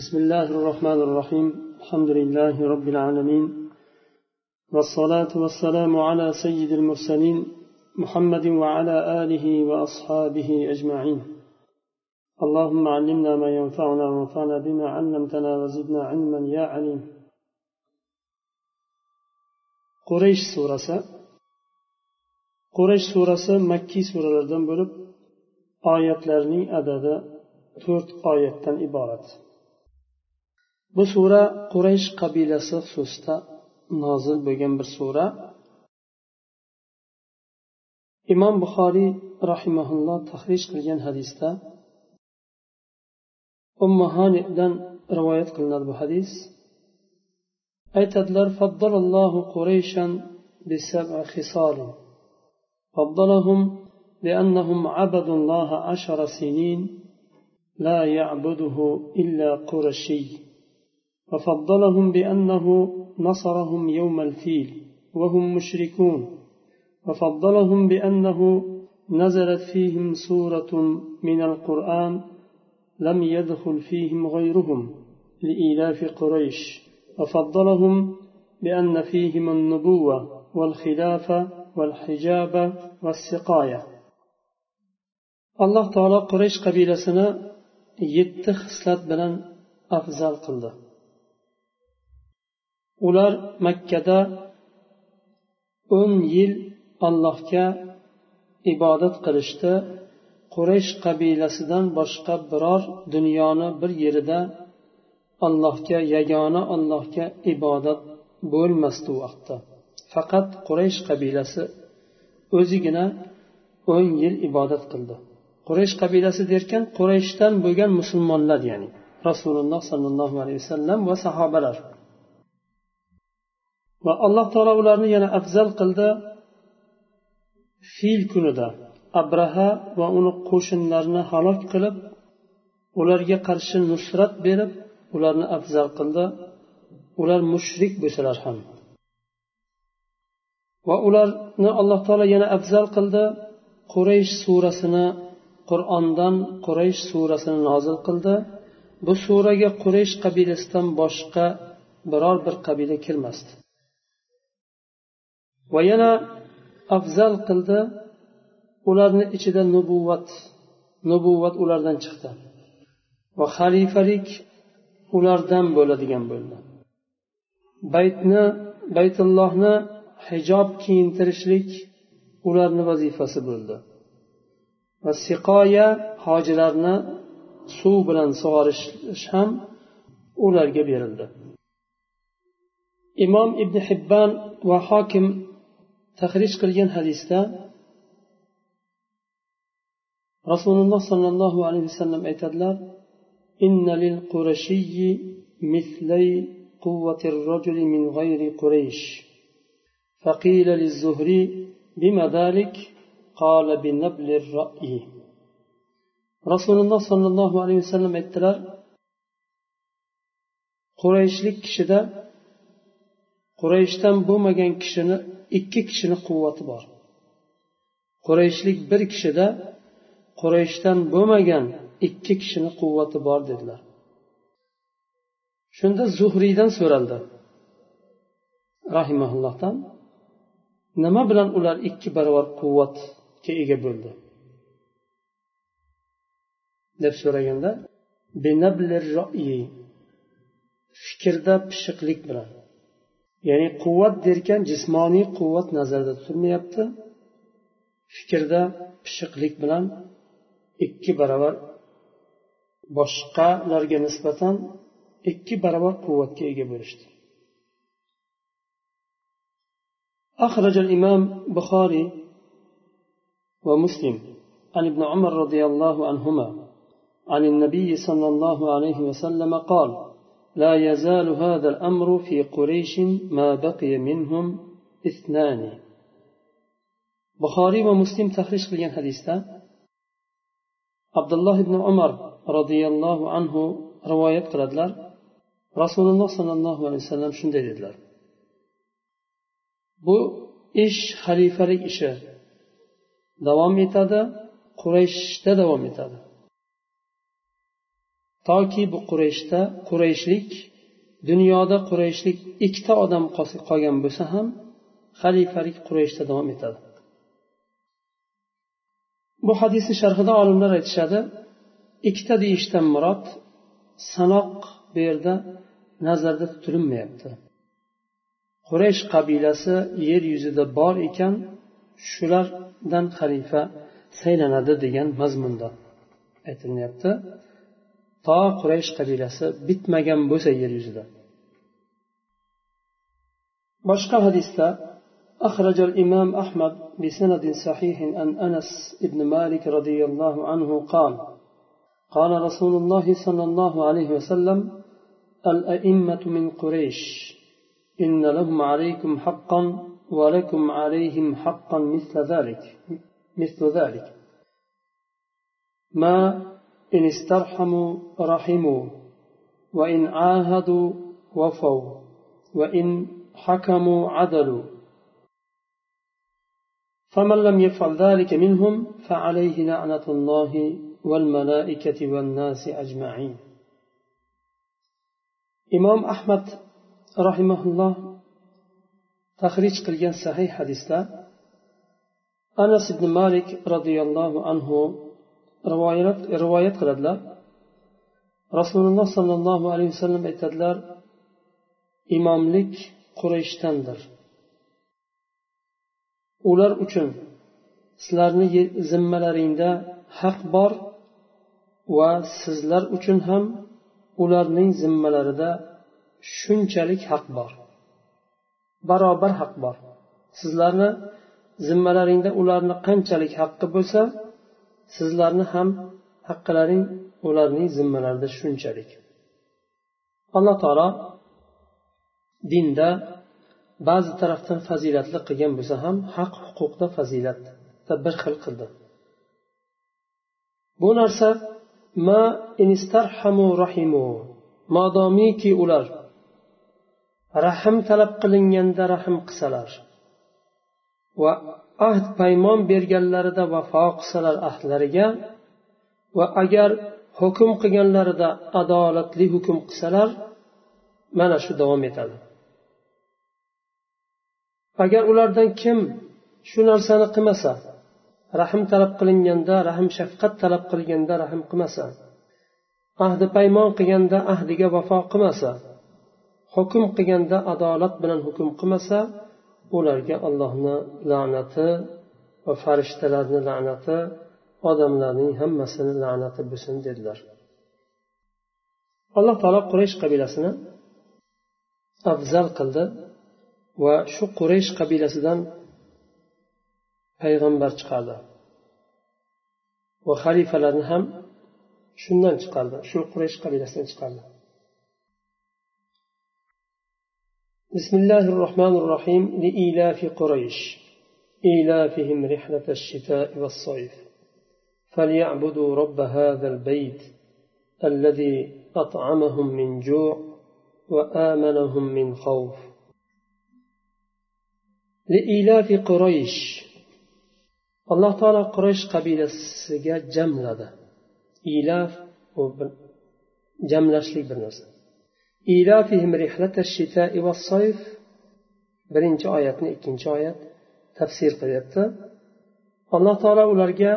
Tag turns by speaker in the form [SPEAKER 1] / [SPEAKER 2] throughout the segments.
[SPEAKER 1] بسم الله الرحمن الرحيم. الحمد لله رب العالمين. والصلاة والسلام على سيد المرسلين محمد وعلى آله وأصحابه أجمعين. اللهم علمنا ما ينفعنا وانفعنا بما علمتنا وزدنا علما يا عليم. قريش سورة. quraysh surasi makkiy suralardan bo'lib oyatlarning adadi to'rt oyatdan iborat bu sura quraysh qabilasi xususida nozil bo'lgan bir sura imom buxoriy rahimaulloh tahrij qilgan hadisda ummuhanidan rivoyat qilinadi bu hadis aytadilar faddallohu qurayshan bisab'a khisalin فضلهم بأنهم عبدوا الله عشر سنين لا يعبده إلا قرشي وفضلهم بأنه نصرهم يوم الفيل وهم مشركون. وفضلهم بأنه نزلت فيهم سورة من القرآن لم يدخل فيهم غيرهم لإيلاف قريش. وفضلهم بأن فيهم النبوة والخلافة والحجاب والسقاية. alloh taolo quraysh qabilasini yetti xislat bilan afzal qildi ular makkada o'n yil allohga ibodat qilishdi. Quraysh qabilasidan boshqa biror dunyoni bir yerida allohga yagona allohga ibodat bo'lmasdi u vaqtda. Faqat quraysh qabilasi o'zigina o'n yil ibodat qildi. Quraysh qabilasi derkan qurayshdan bo'lgan musulmonlar ya'ni rasululloh sollallohu alayhi vasallam va sahobalar va alloh taolo ularni yana afzal qildi fil kunida. Abraha va uni qo'shinlarini halok qilib ularga qarshi nusrat berib ularni afzal qildi. Ular mushrik bo'lsalar ham. Va ularni alloh taolo yana afzal qildi. Quraysh surasini qur'ondan quraysh surasini nozil qildi. Bu suraga quraysh qabilasidan boshqa biror bir qabila kirmasdi. Va yana afzal qildi ularni ichida nubuvvat nubuvvat ulardan chiqdi. Va xalifalik ulardan bo'ladigan bo'ldi. Baytni baytullohni hijob kiyintirishlik ularni vazifasi bo'ldi. Va siqoya hojilarni suv bilan sug'orish ham ularga berildi. Imom ibn hibban va hokim تخرج كل حديثة. رسول الله صلى الله عليه وسلم اعتدل إن للقرشي مثلي قوة الرجل من غير قريش. فقيل للزهري بما ذلك؟ قال بنبل الرأي. رسول الله صلى الله عليه وسلم اعتدل قريش لك شدة قريش تنبو مجان ikki kishini quvvati bor. Qurayshlik bir kishida qurayshdan bo'lmagan ikki kishini quvvati bor dedilar. Shunda zuhriydan so'raldi. Rahimaullohdan nima bilan ular ikki barobar quvvatga ega bo'ldi? deb so'raganda fikrda pishiqlik bilan. ya'ni quvvat derkan jismoniy quvvat nazarda tutilmayapti fikrda pishiqlik bilan ikki barobar boshqalarga nisbatan ikki barobar quvvatga ega bo'lishdi أخرج الإمام بخاري ومسلم عن ابن عمر رضي الله عنهما عن النبي صلى الله عليه وسلم قال لا يزال هذا الأمر في قريش ما بقي منهم اثنان. بخاري ومسلم تخرج في الحديث عبد الله بن عمر رضي الله عنه رواية قردلر رسول الله صلى الله عليه وسلم شن دلدلر بو إش خليفة إش دوام إتادا قريش تدوام إتادا toki bu qurayshda qurayshlik dunyoda qurayshlik ikkita odam qolgan bo'lsa ham xalifalik qurayshda davom etadi. Bu hadisni sharhida olimlar aytishadi ikkita deyishdan murod sanoq bu yerda nazarda tutilinmayapti quraysh qabilasi yer yuzida bor ekan shulardan xalifa saylanadi degan mazmunda aytilyapti to quraysh qabilasi bitmagan bo'lsa yer yuzida boshqa hadisda أخرج الإمام أحمد بسند صحيح عن أنس بن مالك رضي الله عنه قال قال رسول الله صلى الله عليه وسلم الأئمة من قريش إن لهم عليكم حقا ولكم عليهم حقا مثل ذلك مثل ذلك ما إن استرحموا رحموا وإن عاهدوا وفوا وإن حكموا عدلوا. فمن لم يفعل ذلك منهم فعليه لعنة الله والملائكة والناس أجمعين. إمام أحمد رحمه الله تخريج قليان صحيح حديثة أنس بن مالك رضي الله عنه rivoyat rivoyat qiladilar. Rasululloh sollallohu alayhi vasallam aytadilar imomlik qurayshdandir. Ular uchun sizlarni zimmalaringda haq bor va sizlar uchun ham ularning zimmalarida shunchalik haq bor. Barobar haq bor. Sizlarni zimmalaringda ularni qanchalik haqqi bo'lsa sizlarni ham haqqalaring ularning zimmalarida shunchalik. Alloh taolo dinda ba'zi tarafdan fazilatli qilgan bo'lsa ham haq huquqda fazilatda bir xil qildi. Bu narsa ma inistarhamu rahimu modomiki ular rahm talab qilinganda rahm qilsalar va ahd paymon berganlarida vafo qilsalar ahdlariga va agar hukm qilganlarida adolatli hukm qilsalar mana shu davom etadi. Agar ulardan kim shu narsani qilmasa rahm talab qilinganda rahm shafqat talab qilganda rahm qilmasa ahdi paymon qilganda ahdiga vafo qilmasa hukm qilganda adolat bilan hukm qilmasa ularga allohni la'nati va farishtalarni la'nati odamlarning hammasini la'nati bo'lsin dedilar. Alloh taolo quraysh qabilasini afzal qildi va shu quraysh qabilasidan payg'ambar chiqardi. Va xalifalarni ham shundan chiqardi shu quraysh qabilasidan chiqardi. بسم الله الرحمن الرحيم. لإيلاف قريش. إيلافهم رحلة الشتاء والصيف. فليعبدوا رب هذا البيت الذي أطعمهم من جوع وآمنهم من خوف. لإيلاف قريش. alloh taolo quraysh qabilasiga jamladi ilaf u jamlashlik bir narsa birinchi oyatni ikkinchi oyat tafsir qilyapti alloh taolo ularga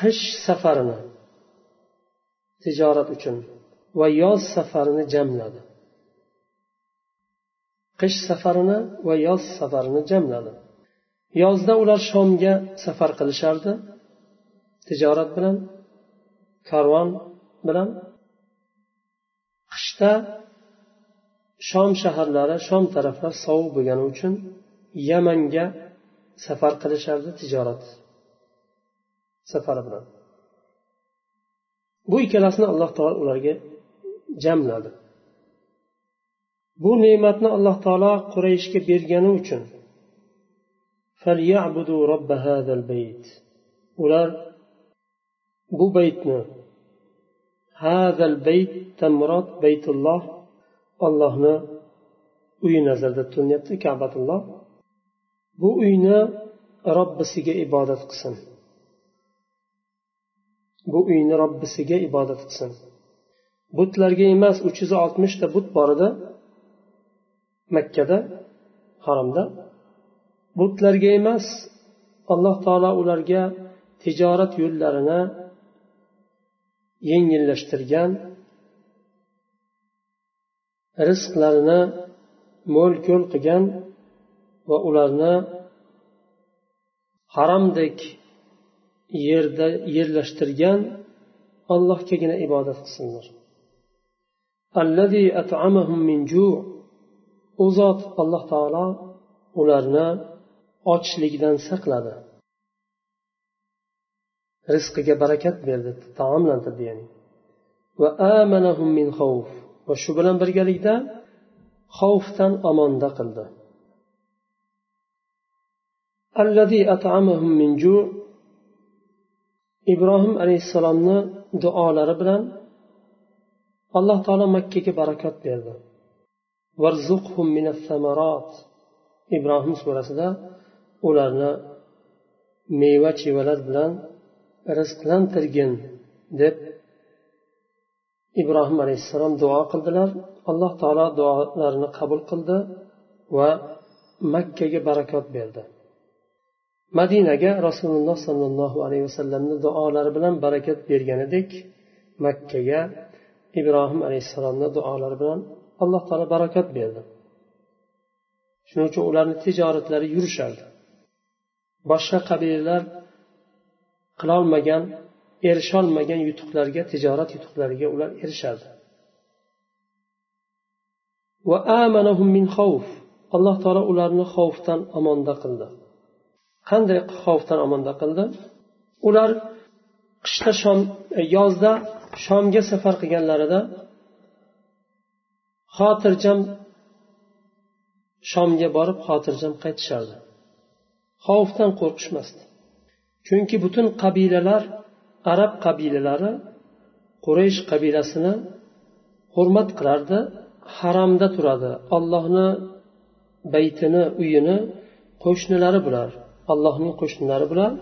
[SPEAKER 1] qish safarini tijorat uchun va yoz safarini jamladi qish safarini va yoz safarini jamladi yozda ular shomga safar qilishardi tijorat bilan karvon bilan qishda shom shaharlari shom taraflar sovuq bo'lgani uchun yamanga safar qilishardi tijorat safari bilan. Bu ikkalasini alloh taolo ularga jamladi. Bu ne'matni alloh taolo qurayishga bergani uchun ular bu baytni hazal baytdan murod baytulloh ollohni uyi nazarda tutilyapti kabatulloh. Bu uyni robbisiga ibodat qilsin. Bu uyni robbisiga ibodat qilsin. Butlarga emas uch yuz oltmishta but bor edi makkada haromda. Butlarga emas alloh taolo ularga tijorat yo'llarini yengillashtirgan rizqlarini mo'l ko'l qilgan va ularni haromdek yerda yerlashtirgan allohgagina ibodat qilsinlar. U zot alloh taolo ularni ochlikdan saqladi. rizqiga barakat berdi taomlantirdi ya'ni. Va amanahum min xavf. Va shu bilan birgalikda xavfdan omonda qildi. Allazi at'amahum min ju. Ibrohim alayhissalomni duolari bilan alloh taolo makkaga barakat berdi. Varzuqhum minas samarat. Ibrohim surasida ularni meva chevalar bilan rizqlantirgin deb ibrohim alayhissalom duo qildilar. Alloh taolo duolarini qabul qildi va makkaga barakot berdi. Madinaga rasululloh sollallohu alayhi vasallamni duolari bilan barakat berganidek makkaga ibrohim alayhissalomni duolari bilan alloh taolo barakat berdi. Shuning uchun ularni tijoratlari yurishardi. Boshqa qabilalar qilolmagan erisholmagan yutuqlarga tijorat yutuqlariga ular erishardi. Alloh taolo ularni xavfdan omonda qildi. Qanday xavfdan omonda qildi? Ular qishda shom e, yozda shomga safar qilganlarida xotirjam shomga borib xotirjam qaytishardi. Xavfdan qo'rqishmasdi. Chunki butun qabilalar arab qabilalari quraysh qabilasini hurmat qilardi haramda turadi. Allohni baytini uyini qo'shnilari bular allohning qo'shnilari bular.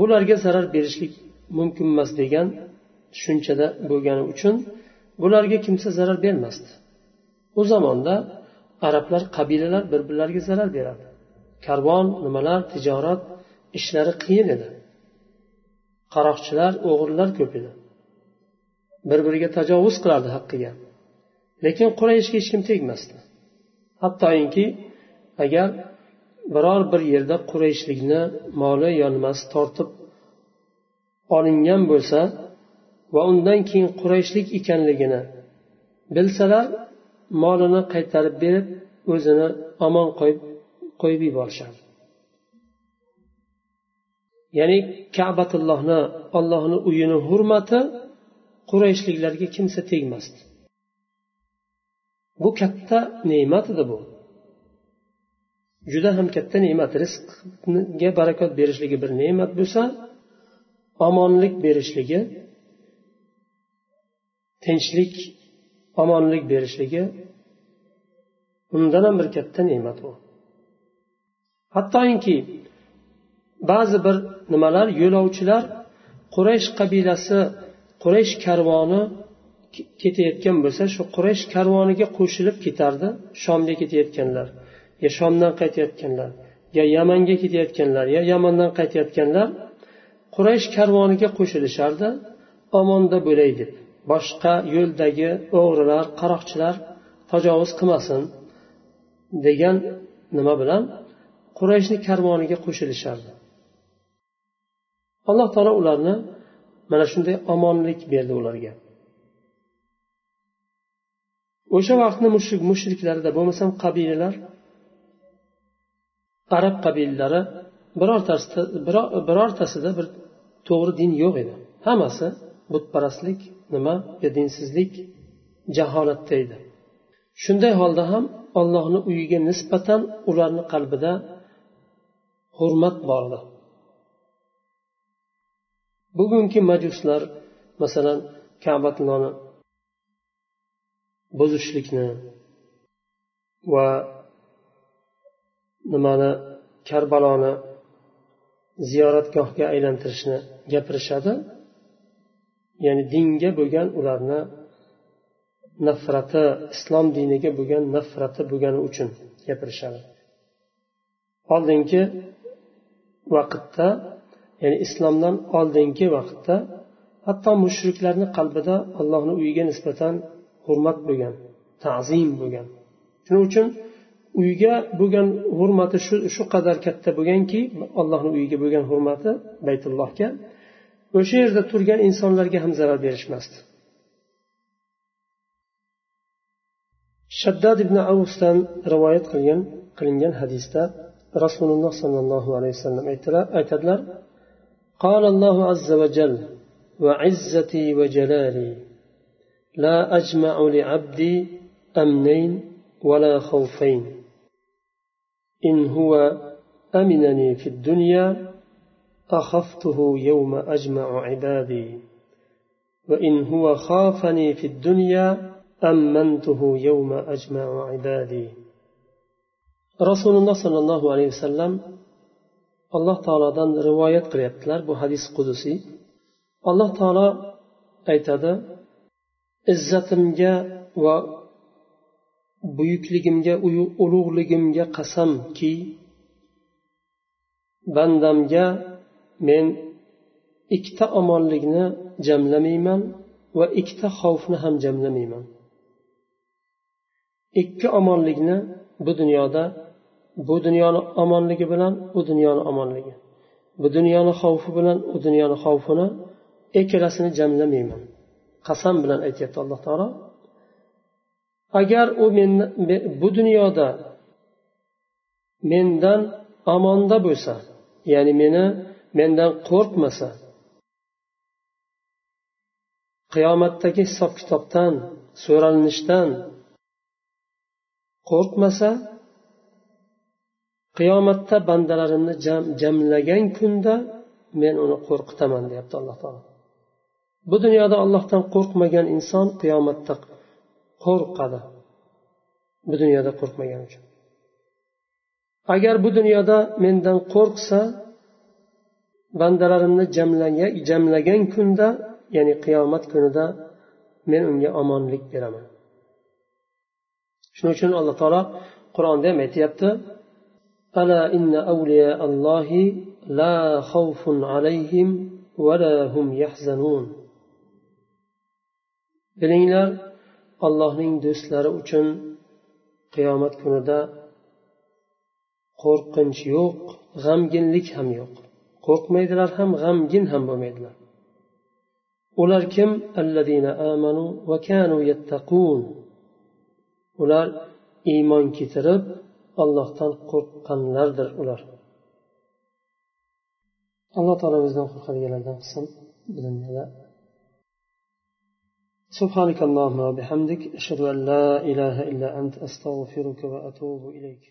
[SPEAKER 1] Bularga zarar berishlik mumkin emas degan tushunchada bo'lgani uchun bularga kimsa zarar bermasdi. U zamonda arablar qabilalar bir birlariga zarar beradi. Karvon nimalar tijorat ishlari qiyin edi. Qaroqchilar o'g'rilar ko'p edi. Bir biriga tajovuz qilardi haqqiga. Lekin qurayishga hech kim tegmasdi. Hattoki agar biror bir yerda qurayishlikni moli yo tortib olingan bo'lsa va undan keyin qurayshlik ekanligini bilsalar molini qaytarib berib o'zini omon qo'yib qo'yib yuborishadi. Ya'ni kabatullohni ollohni uyini hurmati qurayshliklarga kimsa tegmasdi. Bu katta ne'mat edi bu. Juda ham katta ne'mat rizqga barakot berishligi bir ne'mat bo'lsa omonlik berishligi tinchlik omonlik berishligi undan ham bir katta ne'mat u hattoki ba'zi bir nimalar? Yo'lovchilar quraysh qabilasi quraysh karvoni ketayotgan bo'lsa shu quraysh karvoniga qo'shilib ketardi. Shomga ketayotganlar. Yo shomdan qaytayotganlar yo yamanga ketayotganlar yo yamandan qaytayotganlar quraysh karvoniga qo'shilishardi. Omonda bo'lay deb. Boshqa yo'ldagi o'g'rilar qaroqchilar tajovuz qilmasin degan nima bilan qurayshni karvoniga qo'shilishardi. Alloh taolo ularni mana shunday omonlik berdi ularga. O'sha vaqtni mushrik mushriklarida bo'lmasam qabilalar arab qabilalari birortasida birortasida bir to'g'ri din yo'q edi. Hammasi butparastlik nima dinsizlik jaholatda edi. Shunday holda ham ollohni uyiga nisbatan ularni qalbida hurmat bor edi bugungi majuslar masalan kabatullohni buzishlikni va nimani karbaloni ziyoratgohga aylantirishni gapirishadi. Ya'ni dinga bo'lgan ularni nafrati islom diniga bo'lgan nafrati bo'lgani uchun gapirishadi. Oldingi vaqtda ya'ni islomdan oldingi vaqtda hatto mushriklarni qalbida allohni uyiga nisbatan hurmat bo'lgan ta'zim bo'lgan. Shuning uchun uyga bo'lgan hurmati shu shu qadar katta bo'lganki allohni uyiga bo'lgan hurmati baytullohga o'sha yerda turgan insonlarga ham zarar berishmasdi. Shaddad ibn avusdan rivoyat qilgan qilingan hadisda rasululloh sollallohu alayhi vasallam aytadilar قال الله عز وجل وعزتي وجلالي لا أجمع لعبدي أمنين ولا خوفين. إن هو أمنني في الدنيا أخفته يوم أجمع عبادي. وإن هو خافني في الدنيا أمنته يوم أجمع عبادي. رسول الله صلى الله عليه وسلم alloh taolodan rivoyat qilyaptilar bu hadis qudusiy. Alloh taolo aytadi izzatimga va buyukligimga ulug'ligimga qasamki bandamga men ikkita omonlikni jamlamayman va ikkita xavfni ham jamlamayman. Ikki omonlikni bu dunyoda bu dunyoni omonligi bilan u dunyoni omonligi. Bu dunyoni xavfi bilan u dunyoni xavfini ikkalasini jamlamayman. Qasam bilan aytyapti alloh taolo. Agar u menni bu dunyoda mendan omonda bo'lsa ya'ni meni mendan qo'rqmasa qiyomatdagi hisob kitobdan so'ralinishdan qo'rqmasa qiyomatda bandalarimni jamlagan kunda men uni qo'rqitaman deyapti alloh taolo. Bu dunyoda ollohdan qo'rqmagan inson qiyomatda qo'rqadi. Bu dunyoda qo'rqmagani uchun. Agar bu dunyoda mendan qo'rqsa bandalarimni jamlagan kunda ya'ni qiyomat kunida men unga omonlik beraman. Shuning uchun alloh taolo qur'onda ham aytyapti ألا إن أولياء الله لا خوف عليهم ولا هم يحزنون bilinglar allohning do'stlari uchun qiyomat kunida qo'rqinch yo'q g'amginlik ham yo'q qo'rqmaydilar ham g'amgin ham bo'lmaydilar ular kim alladina amanu va kanu yattaqun ular iymon keltirib ollohdan qo'rqqanlardir ular alloh taolo bizdan qo'rqadiganlardan qilsin bu dunyoda سبحانك اللهم وبحمدك أشهد أن لا إله إلا أنت أستغفرك وأتوب إليك